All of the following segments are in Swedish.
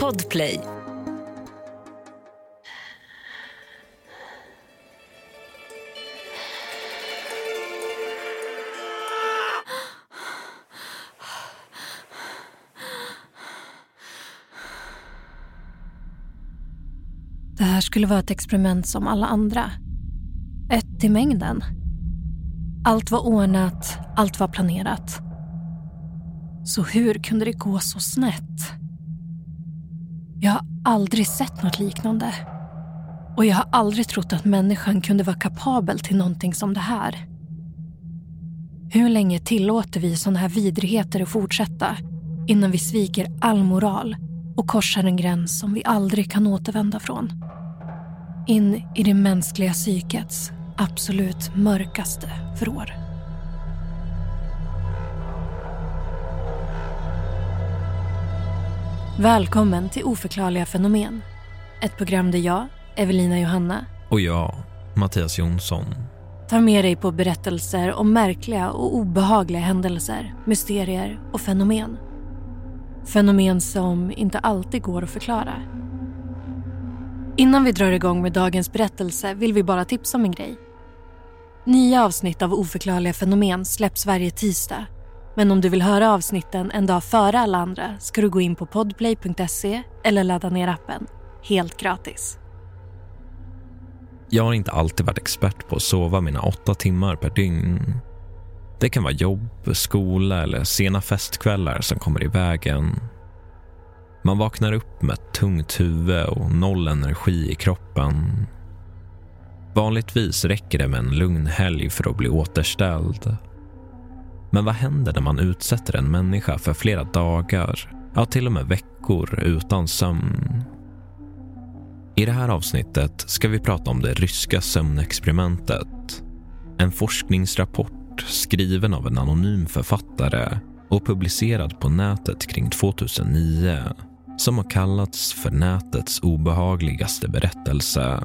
Podplay. Det här skulle vara ett experiment som alla andra. Ett i mängden. Allt var ordnat, allt var planerat. Så hur kunde det gå så snett? Jag har aldrig sett något liknande. Och jag har aldrig trott att människan kunde vara kapabel till någonting som det här. Hur länge tillåter vi sådana här vidrigheter att fortsätta innan vi sviker all moral och korsar en gräns som vi aldrig kan återvända från? In i det mänskliga psykets absolut mörkaste vrår. Välkommen till Oförklarliga fenomen. Ett program där jag, Evelina Johanna Och jag, Mattias Jonsson. tar med dig på berättelser om märkliga och obehagliga händelser, mysterier och fenomen. Fenomen som inte alltid går att förklara. Innan vi drar igång med dagens berättelse vill vi bara tipsa om en grej. Nya avsnitt av Oförklarliga fenomen släpps varje tisdag. Men om du vill höra avsnitten en dag före alla andra ska du gå in på podplay.se eller ladda ner appen. Helt gratis. Jag har inte alltid varit expert på att sova mina åtta timmar per dygn. Det kan vara jobb, skola eller sena festkvällar som kommer i vägen. Man vaknar upp med ett tungt huvud och noll energi i kroppen. Vanligtvis räcker det med en lugn helg för att bli återställd. Men vad händer när man utsätter en människa för flera dagar, ja till och med veckor utan sömn? I det här avsnittet ska vi prata om det ryska sömnexperimentet. En forskningsrapport skriven av en anonym författare och publicerad på nätet kring 2009 som har kallats för nätets obehagligaste berättelse.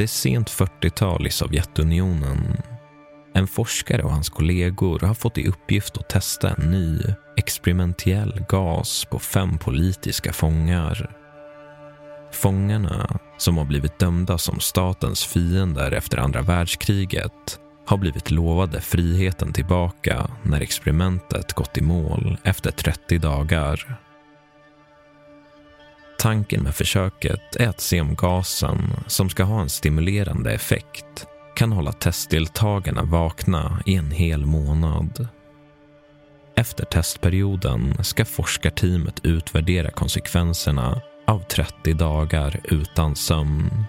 Det är sent 40-tal i Sovjetunionen. En forskare och hans kollegor har fått i uppgift att testa en ny experimentell gas på fem politiska fångar. Fångarna, som har blivit dömda som statens fiender efter andra världskriget har blivit lovade friheten tillbaka när experimentet gått i mål efter 30 dagar. Tanken med försöket är att se om gasen, som ska ha en stimulerande effekt, kan hålla testdeltagarna vakna i en hel månad. Efter testperioden ska forskarteamet utvärdera konsekvenserna av 30 dagar utan sömn.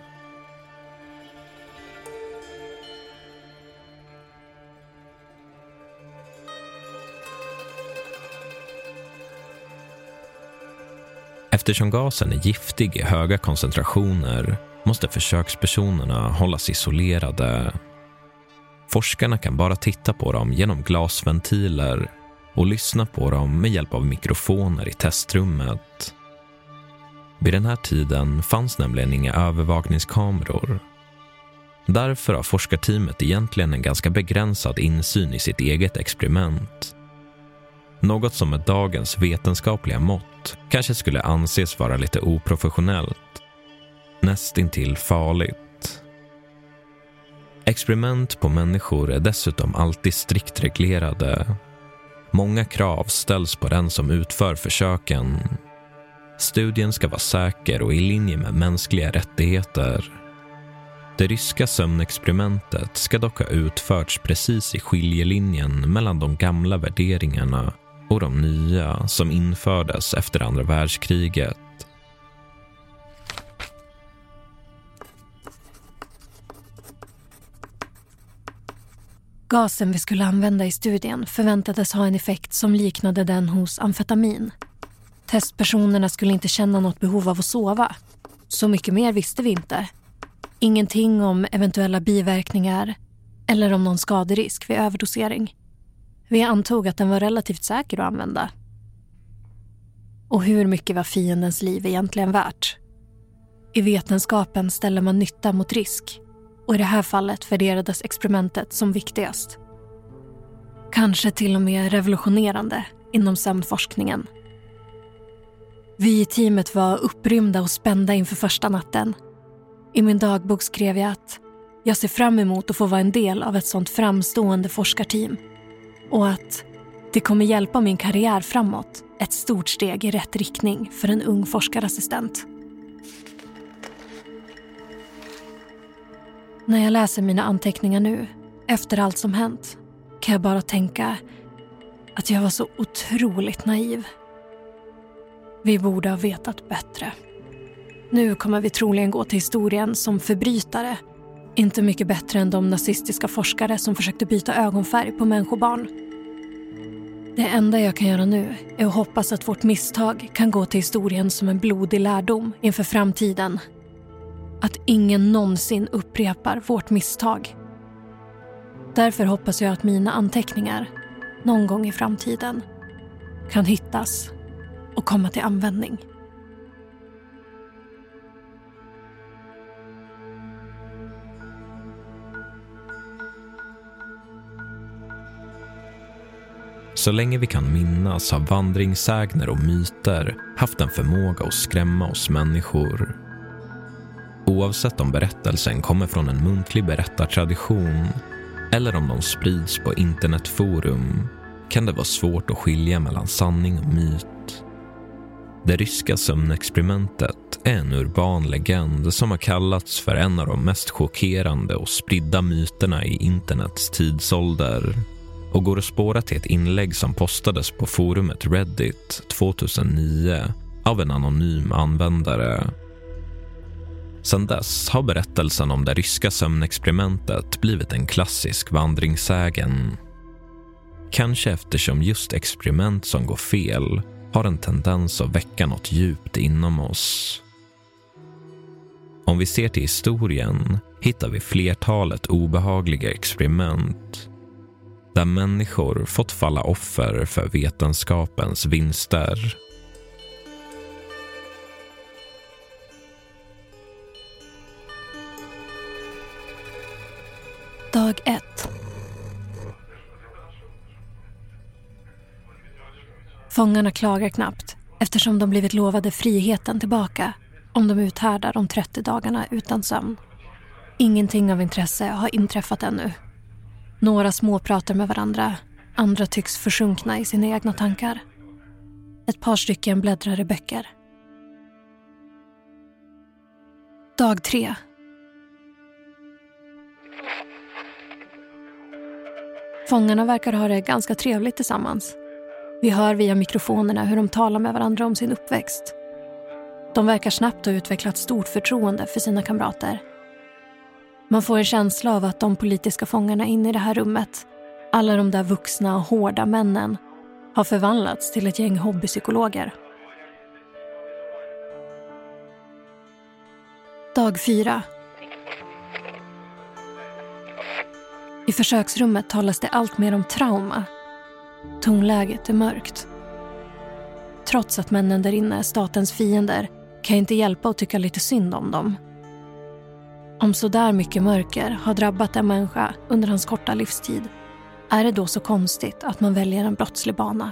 Eftersom gasen är giftig i höga koncentrationer måste försökspersonerna hållas isolerade. Forskarna kan bara titta på dem genom glasventiler och lyssna på dem med hjälp av mikrofoner i testrummet. Vid den här tiden fanns nämligen inga övervakningskameror. Därför har forskarteamet egentligen en ganska begränsad insyn i sitt eget experiment. Något som med dagens vetenskapliga mått kanske skulle anses vara lite oprofessionellt. Nästintill farligt. Experiment på människor är dessutom alltid strikt reglerade. Många krav ställs på den som utför försöken. Studien ska vara säker och i linje med mänskliga rättigheter. Det ryska sömnexperimentet ska dock ha utförts precis i skiljelinjen mellan de gamla värderingarna och de nya som infördes efter andra världskriget. Gasen vi skulle använda i studien förväntades ha en effekt som liknade den hos amfetamin. Testpersonerna skulle inte känna något behov av att sova. Så mycket mer visste vi inte. Ingenting om eventuella biverkningar eller om någon skaderisk vid överdosering. Vi antog att den var relativt säker att använda. Och hur mycket var fiendens liv egentligen värt? I vetenskapen ställer man nytta mot risk och i det här fallet värderades experimentet som viktigast. Kanske till och med revolutionerande inom sömnforskningen. Vi i teamet var upprymda och spända inför första natten. I min dagbok skrev jag att jag ser fram emot att få vara en del av ett sånt framstående forskarteam och att det kommer hjälpa min karriär framåt ett stort steg i rätt riktning för en ung forskarassistent. När jag läser mina anteckningar nu, efter allt som hänt, kan jag bara tänka att jag var så otroligt naiv. Vi borde ha vetat bättre. Nu kommer vi troligen gå till historien som förbrytare. Inte mycket bättre än de nazistiska forskare som försökte byta ögonfärg på människobarn. Det enda jag kan göra nu är att hoppas att vårt misstag kan gå till historien som en blodig lärdom inför framtiden att ingen någonsin upprepar vårt misstag. Därför hoppas jag att mina anteckningar, någon gång i framtiden, kan hittas och komma till användning. Så länge vi kan minnas har vandringssägner och myter haft en förmåga att skrämma oss människor Oavsett om berättelsen kommer från en muntlig berättartradition eller om de sprids på internetforum kan det vara svårt att skilja mellan sanning och myt. Det ryska sömnexperimentet är en urban legend som har kallats för en av de mest chockerande och spridda myterna i internets tidsålder och går att spåra till ett inlägg som postades på forumet Reddit 2009 av en anonym användare Sedan dess har berättelsen om det ryska sömnexperimentet blivit en klassisk vandringssägen. Kanske eftersom just experiment som går fel har en tendens att väcka något djupt inom oss. Om vi ser till historien hittar vi flertalet obehagliga experiment där människor fått falla offer för vetenskapens vinster. Dag 1. Fångarna klagar knappt eftersom de blivit lovade friheten tillbaka om de uthärdar de 30 dagarna utan sömn. Ingenting av intresse har inträffat ännu. Några småpratar med varandra, andra tycks försjunkna i sina egna tankar. Ett par stycken bläddrar i böcker. Dag tre Fångarna verkar ha det ganska trevligt tillsammans. Vi hör via mikrofonerna hur de talar med varandra om sin uppväxt. De verkar snabbt ha utvecklat stort förtroende för sina kamrater. Man får en känsla av att de politiska fångarna inne i det här rummet, alla de där vuxna och hårda männen, har förvandlats till ett gäng hobbypsykologer. Dag fyra I försöksrummet talas det allt mer om trauma. Tonläget är mörkt. Trots att männen där inne är statens fiender kan jag inte hjälpa att tycka lite synd om dem. Om så där mycket mörker har drabbat en människa under hans korta livstid är det då så konstigt att man väljer en brottslig bana?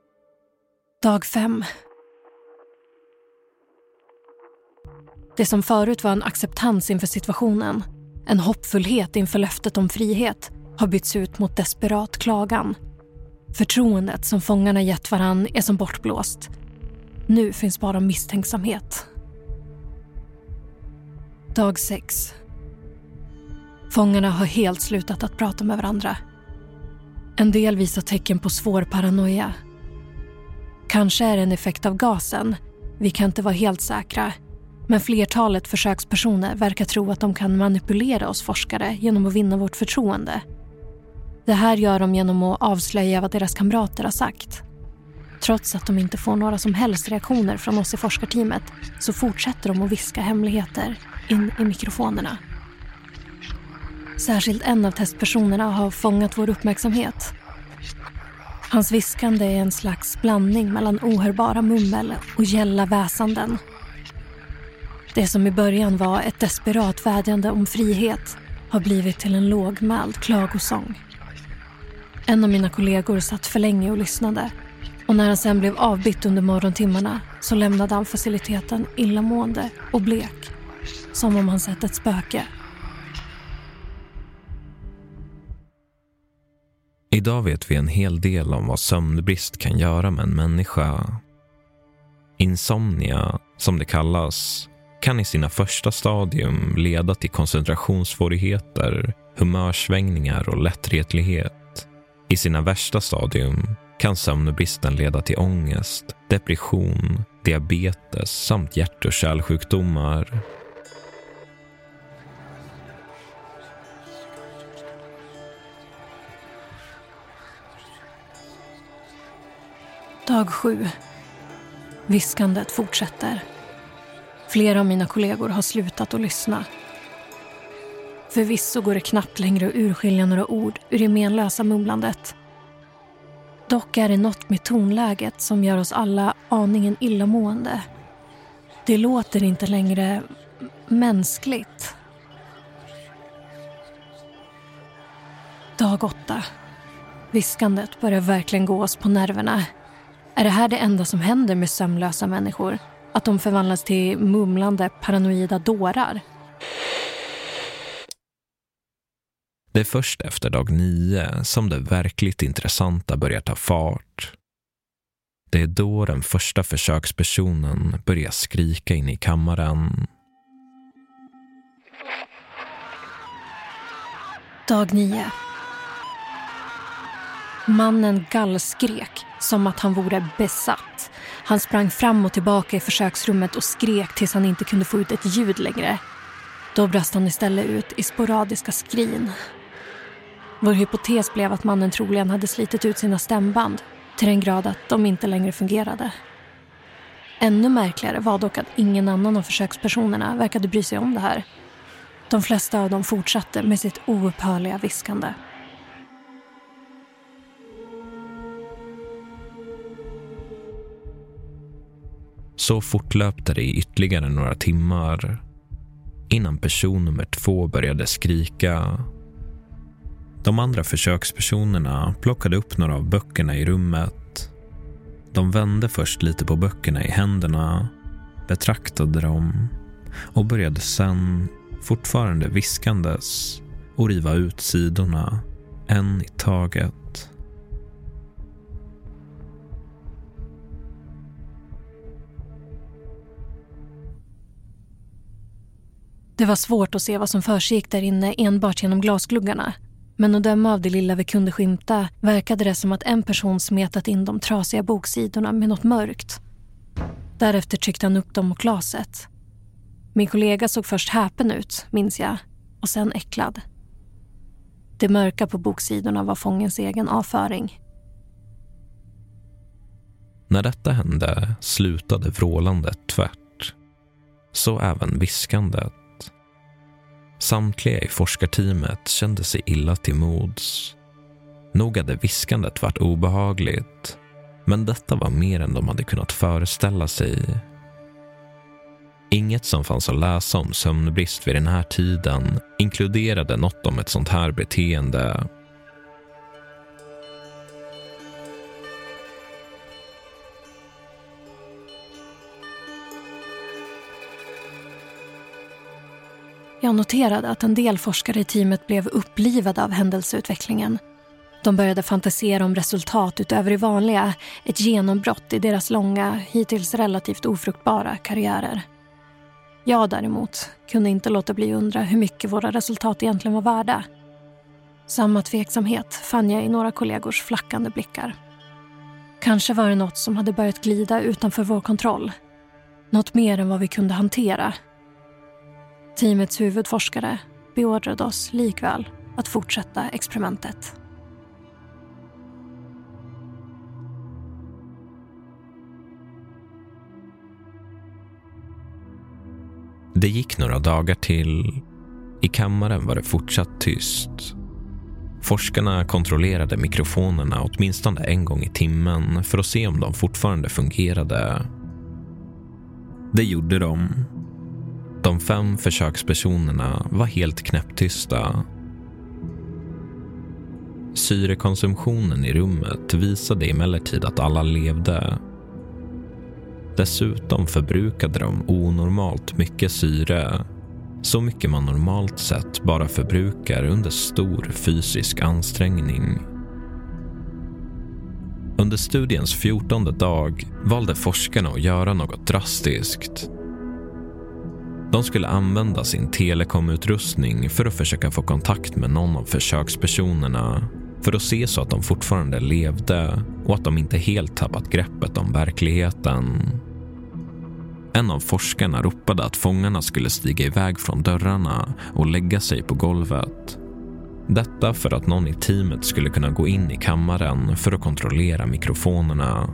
Dag fem. Det som förut var en acceptans inför situationen, en hoppfullhet inför löftet om frihet, har bytts ut mot desperat klagan. Förtroendet som fångarna gett varann är som bortblåst. Nu finns bara misstänksamhet. Dag 6. Fångarna har helt slutat att prata med varandra. En del visar tecken på svår paranoia. Kanske är det en effekt av gasen. Vi kan inte vara helt säkra. Men flertalet försökspersoner verkar tro att de kan manipulera oss forskare genom att vinna vårt förtroende. Det här gör de genom att avslöja vad deras kamrater har sagt. Trots att de inte får några som helst reaktioner från oss i forskarteamet så fortsätter de att viska hemligheter in i mikrofonerna. Särskilt en av testpersonerna har fångat vår uppmärksamhet. Hans viskande är en slags blandning mellan ohörbara mummel och gälla väsanden. Det som i början var ett desperat vädjande om frihet har blivit till en lågmäld klagosång. En av mina kollegor satt för länge och lyssnade och när han sen blev avbytt under morgontimmarna så lämnade han faciliteten illamående och blek. Som om han sett ett spöke. Idag vet vi en hel del om vad sömnbrist kan göra med en människa. Insomnia, som det kallas, kan i sina första stadium leda till koncentrationssvårigheter, humörsvängningar och lättretlighet. I sina värsta stadium kan sömnbristen leda till ångest, depression, diabetes samt hjärt och kärlsjukdomar. Dag sju. Viskandet fortsätter. Flera av mina kollegor har slutat att lyssna. Förvisso går det knappt längre att urskilja några ord ur det menlösa mumlandet. Dock är det något med tonläget som gör oss alla aningen illamående. Det låter inte längre mänskligt. Dag åtta. Viskandet börjar verkligen gå oss på nerverna. Är det här det enda som händer med sömnlösa människor? Att de förvandlas till mumlande paranoida dårar? Det är först efter dag nio som det verkligt intressanta börjar ta fart. Det är då den första försökspersonen börjar skrika in i kammaren. Dag nio. Mannen gallskrek som att han vore besatt. Han sprang fram och tillbaka i försöksrummet och skrek tills han inte kunde få ut ett ljud längre. Då brast han istället ut i sporadiska skrin. Vår hypotes blev att mannen troligen hade slitit ut sina stämband till den grad att de inte längre fungerade. Ännu märkligare var dock att ingen annan av försökspersonerna verkade bry sig om det här. De flesta av dem fortsatte med sitt oupphörliga viskande. Så fortlöpte det i ytterligare några timmar innan person nummer två började skrika. De andra försökspersonerna plockade upp några av böckerna i rummet. De vände först lite på böckerna i händerna, betraktade dem och började sen, fortfarande viskandes, och riva ut sidorna, en i taget. Det var svårt att se vad som försiggick där inne enbart genom glasgluggarna. Men att döma av det lilla vi kunde skymta verkade det som att en person smetat in de trasiga boksidorna med något mörkt. Därefter tryckte han upp dem mot glaset. Min kollega såg först häpen ut, minns jag, och sen äcklad. Det mörka på boksidorna var fångens egen avföring. När detta hände slutade vrålandet tvärt. Så även viskandet. Samtliga i forskarteamet kände sig illa till mods. Nog hade viskandet varit obehagligt, men detta var mer än de hade kunnat föreställa sig. Inget som fanns att läsa om sömnbrist vid den här tiden inkluderade något om ett sånt här beteende. Jag noterade att en del forskare i teamet blev upplivade av händelseutvecklingen. De började fantisera om resultat utöver det vanliga, ett genombrott i deras långa, hittills relativt ofruktbara karriärer. Jag däremot kunde inte låta bli att undra hur mycket våra resultat egentligen var värda. Samma tveksamhet fann jag i några kollegors flackande blickar. Kanske var det något som hade börjat glida utanför vår kontroll. Något mer än vad vi kunde hantera. Teamets huvudforskare beordrade oss likväl att fortsätta experimentet. Det gick några dagar till. I kammaren var det fortsatt tyst. Forskarna kontrollerade mikrofonerna åtminstone en gång i timmen för att se om de fortfarande fungerade. Det gjorde de. De fem försökspersonerna var helt knäpptysta. Syrekonsumtionen i rummet visade emellertid att alla levde Dessutom förbrukade de onormalt mycket syre. Så mycket man normalt sett bara förbrukar under stor fysisk ansträngning. Under studiens fjortonde dag valde forskarna att göra något drastiskt. De skulle använda sin telekomutrustning för att försöka få kontakt med någon av försökspersonerna för att se så att de fortfarande levde och att de inte helt tappat greppet om verkligheten. En av forskarna ropade att fångarna skulle stiga iväg från dörrarna och lägga sig på golvet. Detta för att någon i teamet skulle kunna gå in i kammaren för att kontrollera mikrofonerna.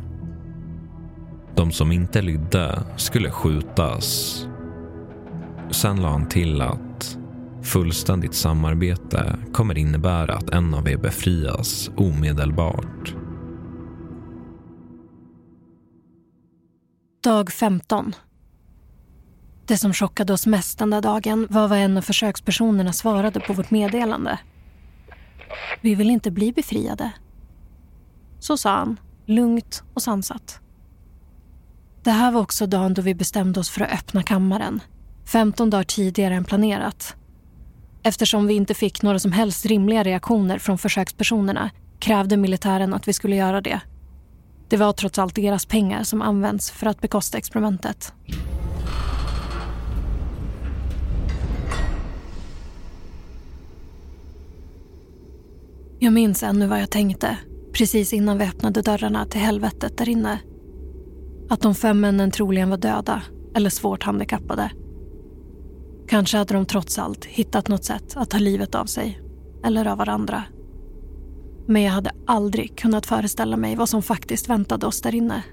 De som inte lydde skulle skjutas. Sen la han till att fullständigt samarbete kommer innebära att en av er befrias omedelbart. Dag 15. Det som chockade oss mest den där dagen var vad en av försökspersonerna svarade på vårt meddelande. Vi vill inte bli befriade. Så sa han, lugnt och sansat. Det här var också dagen då vi bestämde oss för att öppna kammaren. 15 dagar tidigare än planerat. Eftersom vi inte fick några som helst rimliga reaktioner från försökspersonerna krävde militären att vi skulle göra det. Det var trots allt deras pengar som används för att bekosta experimentet. Jag minns ännu vad jag tänkte precis innan vi öppnade dörrarna till helvetet där inne. Att de fem männen troligen var döda eller svårt handikappade. Kanske hade de trots allt hittat något sätt att ta livet av sig eller av varandra. Men jag hade aldrig kunnat föreställa mig vad som faktiskt väntade oss där inne.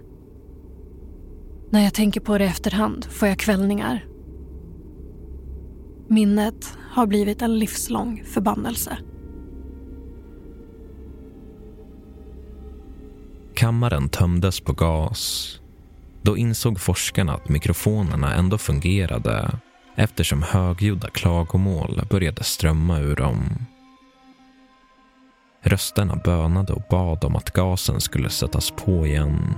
När jag tänker på det i efterhand får jag kvällningar. Minnet har blivit en livslång förbannelse. Kammaren tömdes på gas. Då insåg forskarna att mikrofonerna ändå fungerade eftersom högljudda klagomål började strömma ur dem. Rösterna bönade och bad om att gasen skulle sättas på igen.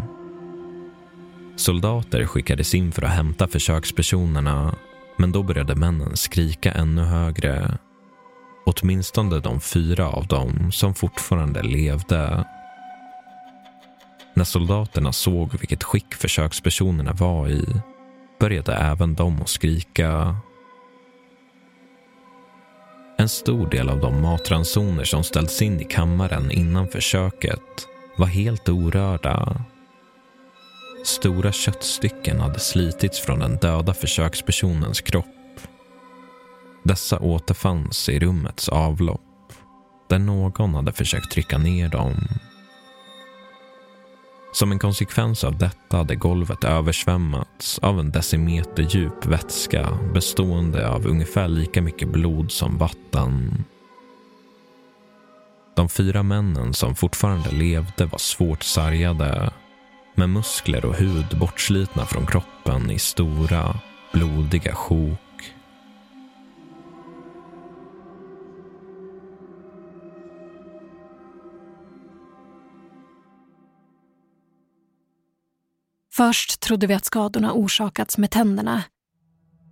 Soldater skickades in för att hämta försökspersonerna men då började männen skrika ännu högre. Åtminstone de fyra av dem som fortfarande levde när soldaterna såg vilket skick försökspersonerna var i började även de att skrika. En stor del av de matransoner som ställts in i kammaren innan försöket var helt orörda. Stora köttstycken hade slitits från den döda försökspersonens kropp. Dessa återfanns i rummets avlopp där någon hade försökt trycka ner dem som en konsekvens av detta hade golvet översvämmats av en decimeter djup vätska bestående av ungefär lika mycket blod som vatten. De fyra männen som fortfarande levde var svårt sargade med muskler och hud bortslitna från kroppen i stora, blodiga sjok. Först trodde vi att skadorna orsakats med tänderna.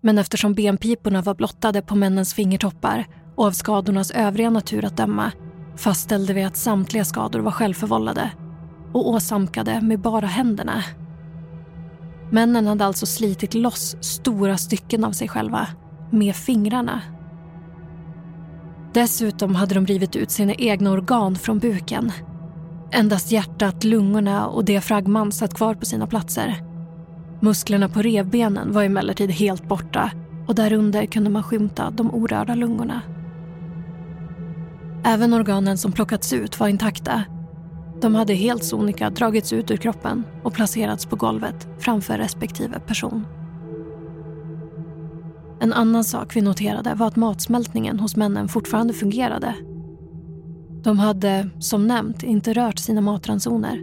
Men eftersom benpiporna var blottade på männens fingertoppar och av skadornas övriga natur att döma fastställde vi att samtliga skador var självförvållade och åsamkade med bara händerna. Männen hade alltså slitit loss stora stycken av sig själva med fingrarna. Dessutom hade de rivit ut sina egna organ från buken. Endast hjärtat, lungorna och diafragman satt kvar på sina platser. Musklerna på revbenen var emellertid helt borta och därunder kunde man skymta de orörda lungorna. Även organen som plockats ut var intakta. De hade helt sonika dragits ut ur kroppen och placerats på golvet framför respektive person. En annan sak vi noterade var att matsmältningen hos männen fortfarande fungerade. De hade, som nämnt, inte rört sina matransoner.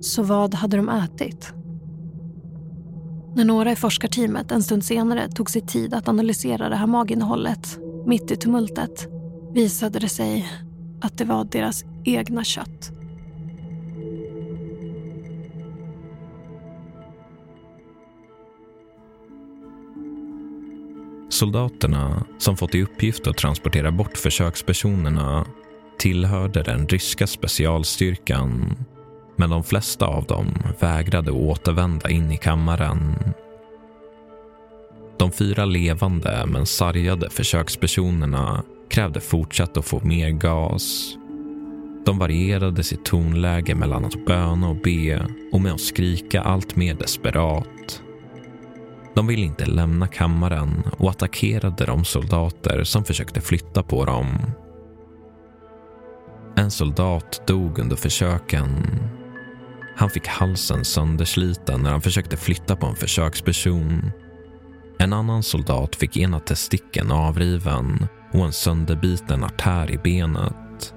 Så vad hade de ätit? När några i forskarteamet en stund senare tog sig tid att analysera det här maginnehållet mitt i tumultet visade det sig att det var deras egna kött. Soldaterna som fått i uppgift att transportera bort försökspersonerna tillhörde den ryska specialstyrkan men de flesta av dem vägrade återvända in i kammaren. De fyra levande men sargade försökspersonerna krävde fortsatt att få mer gas. De varierade sitt tonläge mellan att böna och be och med att skrika allt mer desperat. De ville inte lämna kammaren och attackerade de soldater som försökte flytta på dem. En soldat dog under försöken. Han fick halsen söndersliten när han försökte flytta på en försöksperson. En annan soldat fick ena testikeln avriven och en sönderbiten artär i benet.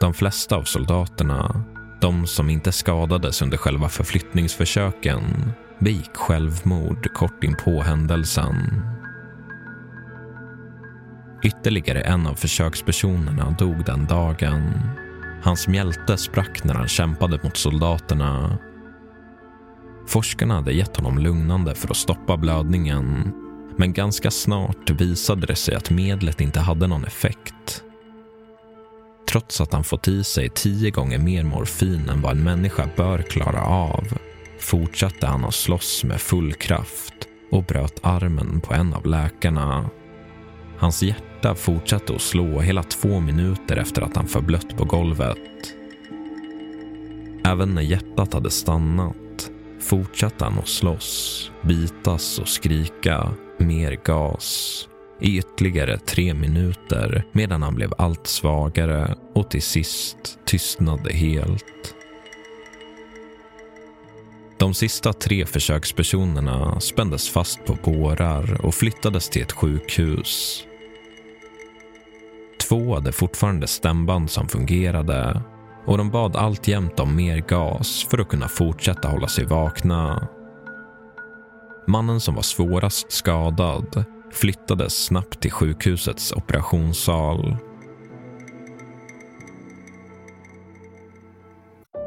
De flesta av soldaterna, de som inte skadades under själva förflyttningsförsöken, begick självmord kort in på händelsen. Ytterligare en av försökspersonerna dog den dagen. Hans mjälte sprack när han kämpade mot soldaterna. Forskarna hade gett honom lugnande för att stoppa blödningen men ganska snart visade det sig att medlet inte hade någon effekt. Trots att han fått i sig tio gånger mer morfin än vad en människa bör klara av fortsatte han att slåss med full kraft och bröt armen på en av läkarna. Hans hjärta fortsatte att slå hela två minuter efter att han förblött på golvet. Även när hjärtat hade stannat fortsatte han att slåss, bitas och skrika mer gas i ytterligare tre minuter medan han blev allt svagare och till sist tystnade helt. De sista tre försökspersonerna spändes fast på bårar och flyttades till ett sjukhus. Två hade fortfarande stämband som fungerade och de bad alltjämt om mer gas för att kunna fortsätta hålla sig vakna. Mannen som var svårast skadad flyttades snabbt till sjukhusets operationssal.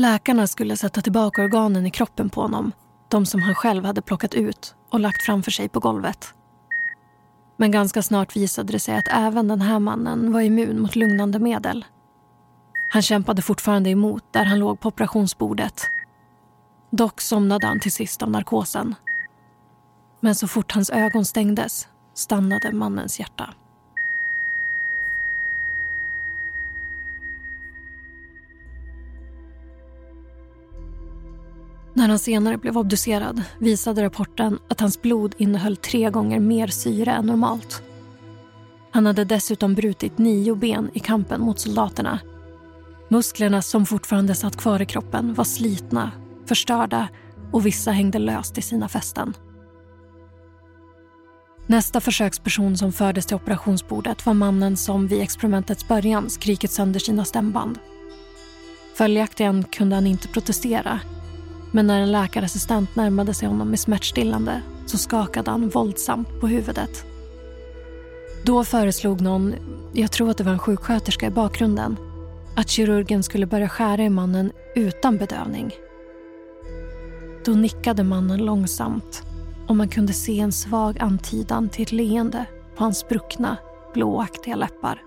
Läkarna skulle sätta tillbaka organen i kroppen på honom. De som han själv hade plockat ut och lagt framför sig på golvet. Men ganska snart visade det sig att även den här mannen var immun mot lugnande medel. Han kämpade fortfarande emot där han låg på operationsbordet. Dock somnade han till sist av narkosen. Men så fort hans ögon stängdes stannade mannens hjärta. När han senare blev obducerad visade rapporten att hans blod innehöll tre gånger mer syre än normalt. Han hade dessutom brutit nio ben i kampen mot soldaterna. Musklerna som fortfarande satt kvar i kroppen var slitna, förstörda och vissa hängde löst i sina fästen. Nästa försöksperson som fördes till operationsbordet var mannen som vid experimentets början skrikit sönder sina stämband. Följaktligen kunde han inte protestera men när en läkarassistent närmade sig honom med smärtstillande så skakade han våldsamt på huvudet. Då föreslog någon, jag tror att det var en sjuksköterska i bakgrunden, att kirurgen skulle börja skära i mannen utan bedövning. Då nickade mannen långsamt och man kunde se en svag antydan till ett leende på hans spruckna, blåaktiga läppar.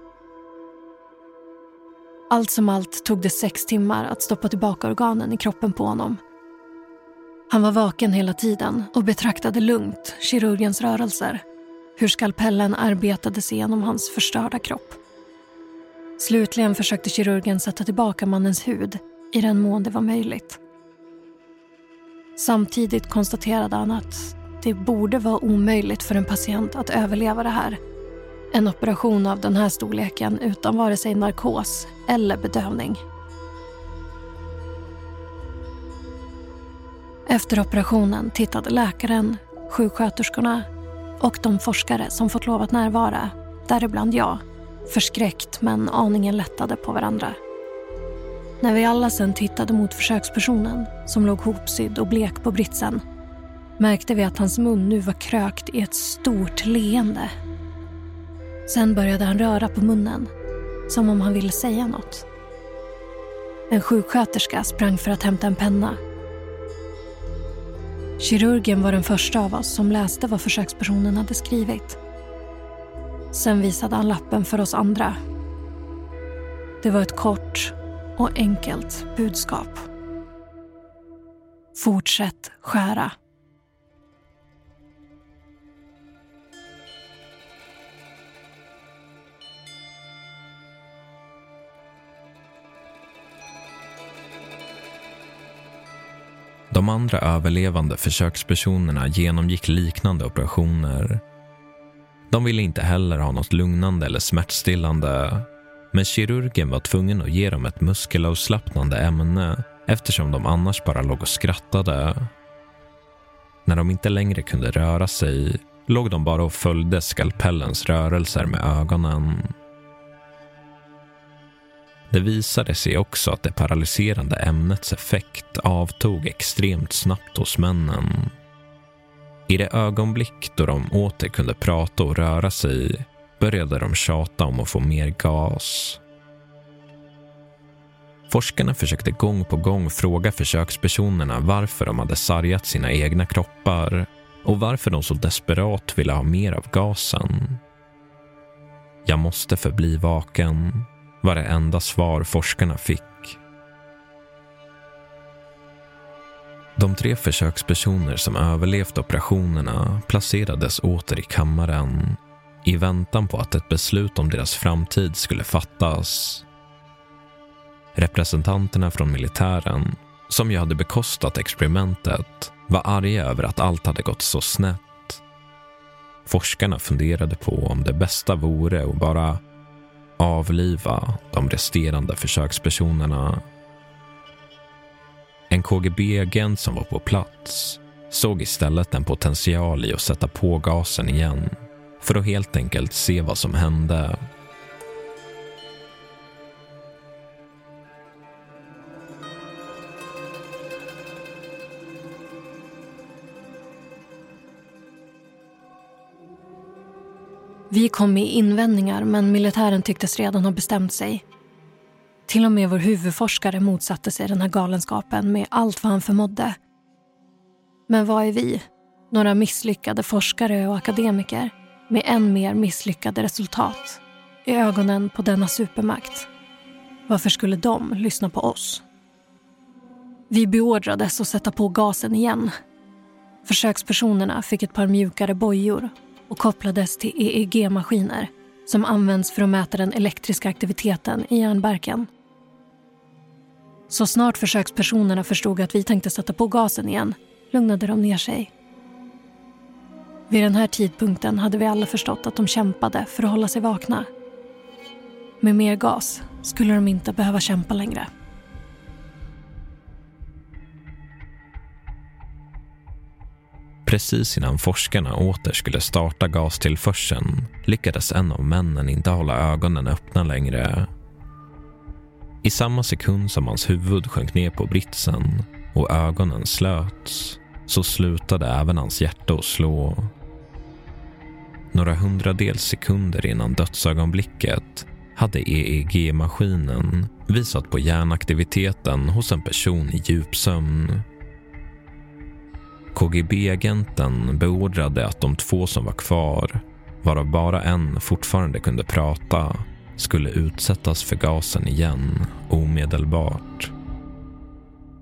Allt som allt tog det sex timmar att stoppa tillbaka organen i kroppen på honom han var vaken hela tiden och betraktade lugnt kirurgens rörelser. Hur skalpellen arbetade sig genom hans förstörda kropp. Slutligen försökte kirurgen sätta tillbaka mannens hud i den mån det var möjligt. Samtidigt konstaterade han att det borde vara omöjligt för en patient att överleva det här. En operation av den här storleken utan vare sig narkos eller bedövning. Efter operationen tittade läkaren, sjuksköterskorna och de forskare som fått lov att närvara, däribland jag, förskräckt men aningen lättade på varandra. När vi alla sen tittade mot försökspersonen som låg hopsydd och blek på britsen märkte vi att hans mun nu var krökt i ett stort leende. Sen började han röra på munnen, som om han ville säga något. En sjuksköterska sprang för att hämta en penna Kirurgen var den första av oss som läste vad försökspersonen hade skrivit. Sen visade han lappen för oss andra. Det var ett kort och enkelt budskap. Fortsätt skära. De andra överlevande försökspersonerna genomgick liknande operationer. De ville inte heller ha något lugnande eller smärtstillande. Men kirurgen var tvungen att ge dem ett muskelavslappnande ämne eftersom de annars bara låg och skrattade. När de inte längre kunde röra sig låg de bara och följde skalpellens rörelser med ögonen. Det visade sig också att det paralyserande ämnets effekt avtog extremt snabbt hos männen. I det ögonblick då de åter kunde prata och röra sig började de tjata om att få mer gas. Forskarna försökte gång på gång fråga försökspersonerna varför de hade sargat sina egna kroppar och varför de så desperat ville ha mer av gasen. Jag måste förbli vaken var det enda svar forskarna fick. De tre försökspersoner som överlevt operationerna placerades åter i kammaren i väntan på att ett beslut om deras framtid skulle fattas. Representanterna från militären, som ju hade bekostat experimentet, var arga över att allt hade gått så snett. Forskarna funderade på om det bästa vore att bara avliva de resterande försökspersonerna. En KGB-agent som var på plats såg istället en potential i att sätta på gasen igen för att helt enkelt se vad som hände. Vi kom med invändningar men militären tycktes redan ha bestämt sig. Till och med vår huvudforskare motsatte sig den här galenskapen med allt vad han förmådde. Men vad är vi? Några misslyckade forskare och akademiker med än mer misslyckade resultat i ögonen på denna supermakt. Varför skulle de lyssna på oss? Vi beordrades att sätta på gasen igen. Försökspersonerna fick ett par mjukare bojor och kopplades till EEG-maskiner som används för att mäta den elektriska aktiviteten i hjärnbarken. Så snart försökspersonerna förstod att vi tänkte sätta på gasen igen lugnade de ner sig. Vid den här tidpunkten hade vi alla förstått att de kämpade för att hålla sig vakna. Med mer gas skulle de inte behöva kämpa längre. Precis innan forskarna åter skulle starta gastillförseln lyckades en av männen inte hålla ögonen öppna längre. I samma sekund som hans huvud sjönk ner på britsen och ögonen slöts så slutade även hans hjärta att slå. Några hundradels sekunder innan dödsögonblicket hade EEG-maskinen visat på hjärnaktiviteten hos en person i djupsömn. KGB-agenten beordrade att de två som var kvar, varav bara en fortfarande kunde prata, skulle utsättas för gasen igen omedelbart.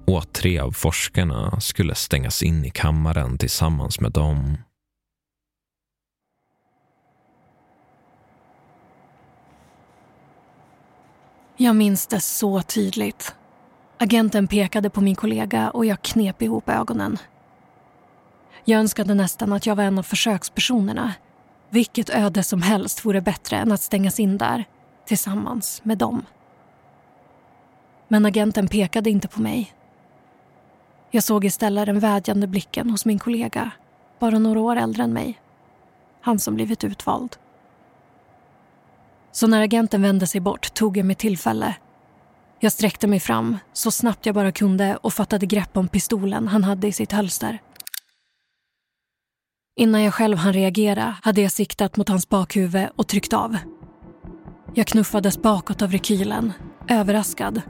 Och att tre av forskarna skulle stängas in i kammaren tillsammans med dem. Jag minns det så tydligt. Agenten pekade på min kollega och jag knep ihop ögonen. Jag önskade nästan att jag var en av försökspersonerna. Vilket öde som helst vore bättre än att stängas in där tillsammans med dem. Men agenten pekade inte på mig. Jag såg istället den vädjande blicken hos min kollega, bara några år äldre än mig. Han som blivit utvald. Så när agenten vände sig bort tog jag mig tillfälle. Jag sträckte mig fram så snabbt jag bara kunde och fattade grepp om pistolen han hade i sitt hölster. Innan jag själv hann reagera hade jag siktat mot hans bakhuvud och tryckt av. Jag knuffades bakåt av rekylen, överraskad,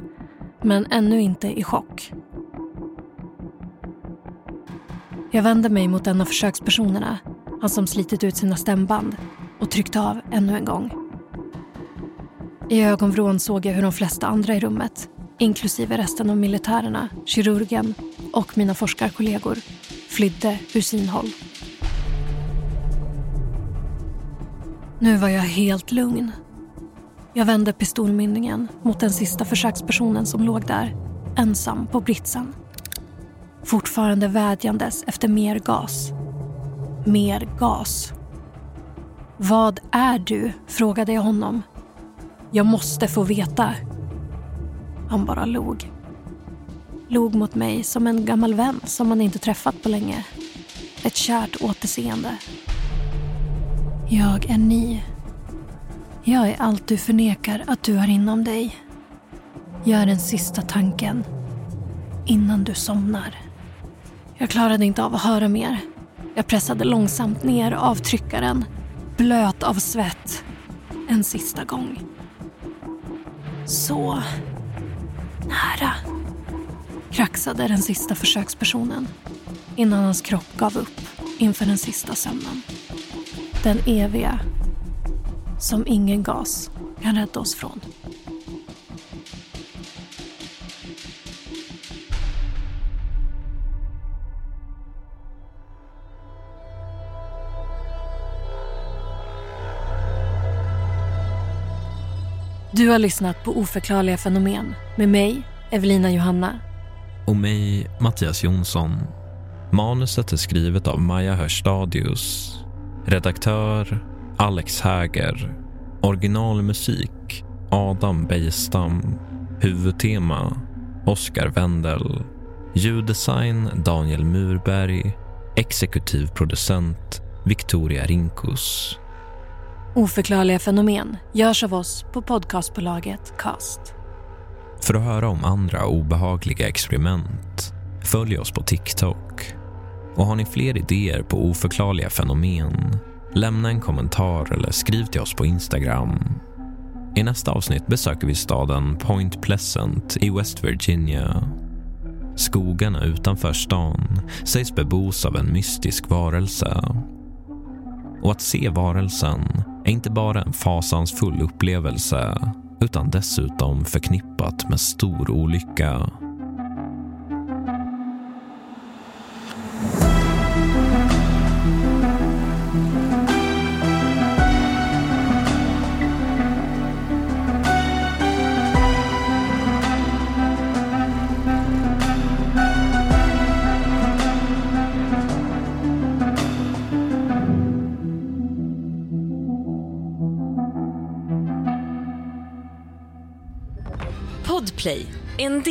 men ännu inte i chock. Jag vände mig mot en av försökspersonerna, han som slitit ut sina stämband, och tryckte av ännu en gång. I ögonvrån såg jag hur de flesta andra i rummet, inklusive resten av militärerna, kirurgen och mina forskarkollegor, flydde ur synhåll. Nu var jag helt lugn. Jag vände pistolmynningen mot den sista försökspersonen som låg där, ensam på britsen. Fortfarande vädjandes efter mer gas. Mer gas. Vad är du? frågade jag honom. Jag måste få veta. Han bara log. Log mot mig som en gammal vän som man inte träffat på länge. Ett kärt återseende. Jag är ni. Jag är allt du förnekar att du har inom dig. Jag är den sista tanken innan du somnar. Jag klarade inte av att höra mer. Jag pressade långsamt ner avtryckaren, blöt av svett, en sista gång. Så nära, kraxade den sista försökspersonen innan hans kropp gav upp inför den sista sömnen. Den eviga som ingen gas kan rädda oss från. Du har lyssnat på Oförklarliga fenomen med mig, Evelina Johanna. Och mig, Mattias Jonsson. Manuset är skrivet av Maja Hörstadius. Redaktör Alex Häger. Originalmusik Adam Bejstam. Huvudtema Oskar Wendel. Ljuddesign Daniel Murberg. Exekutiv producent Victoria Rinkus. Oförklarliga fenomen görs av oss på podcastbolaget Cast. För att höra om andra obehagliga experiment, följ oss på TikTok. Och har ni fler idéer på oförklarliga fenomen, lämna en kommentar eller skriv till oss på Instagram. I nästa avsnitt besöker vi staden Point Pleasant i West Virginia. Skogarna utanför stan sägs bebos av en mystisk varelse Och att se varelsen är inte bara en fasansfull upplevelse utan dessutom förknippat med stor olycka.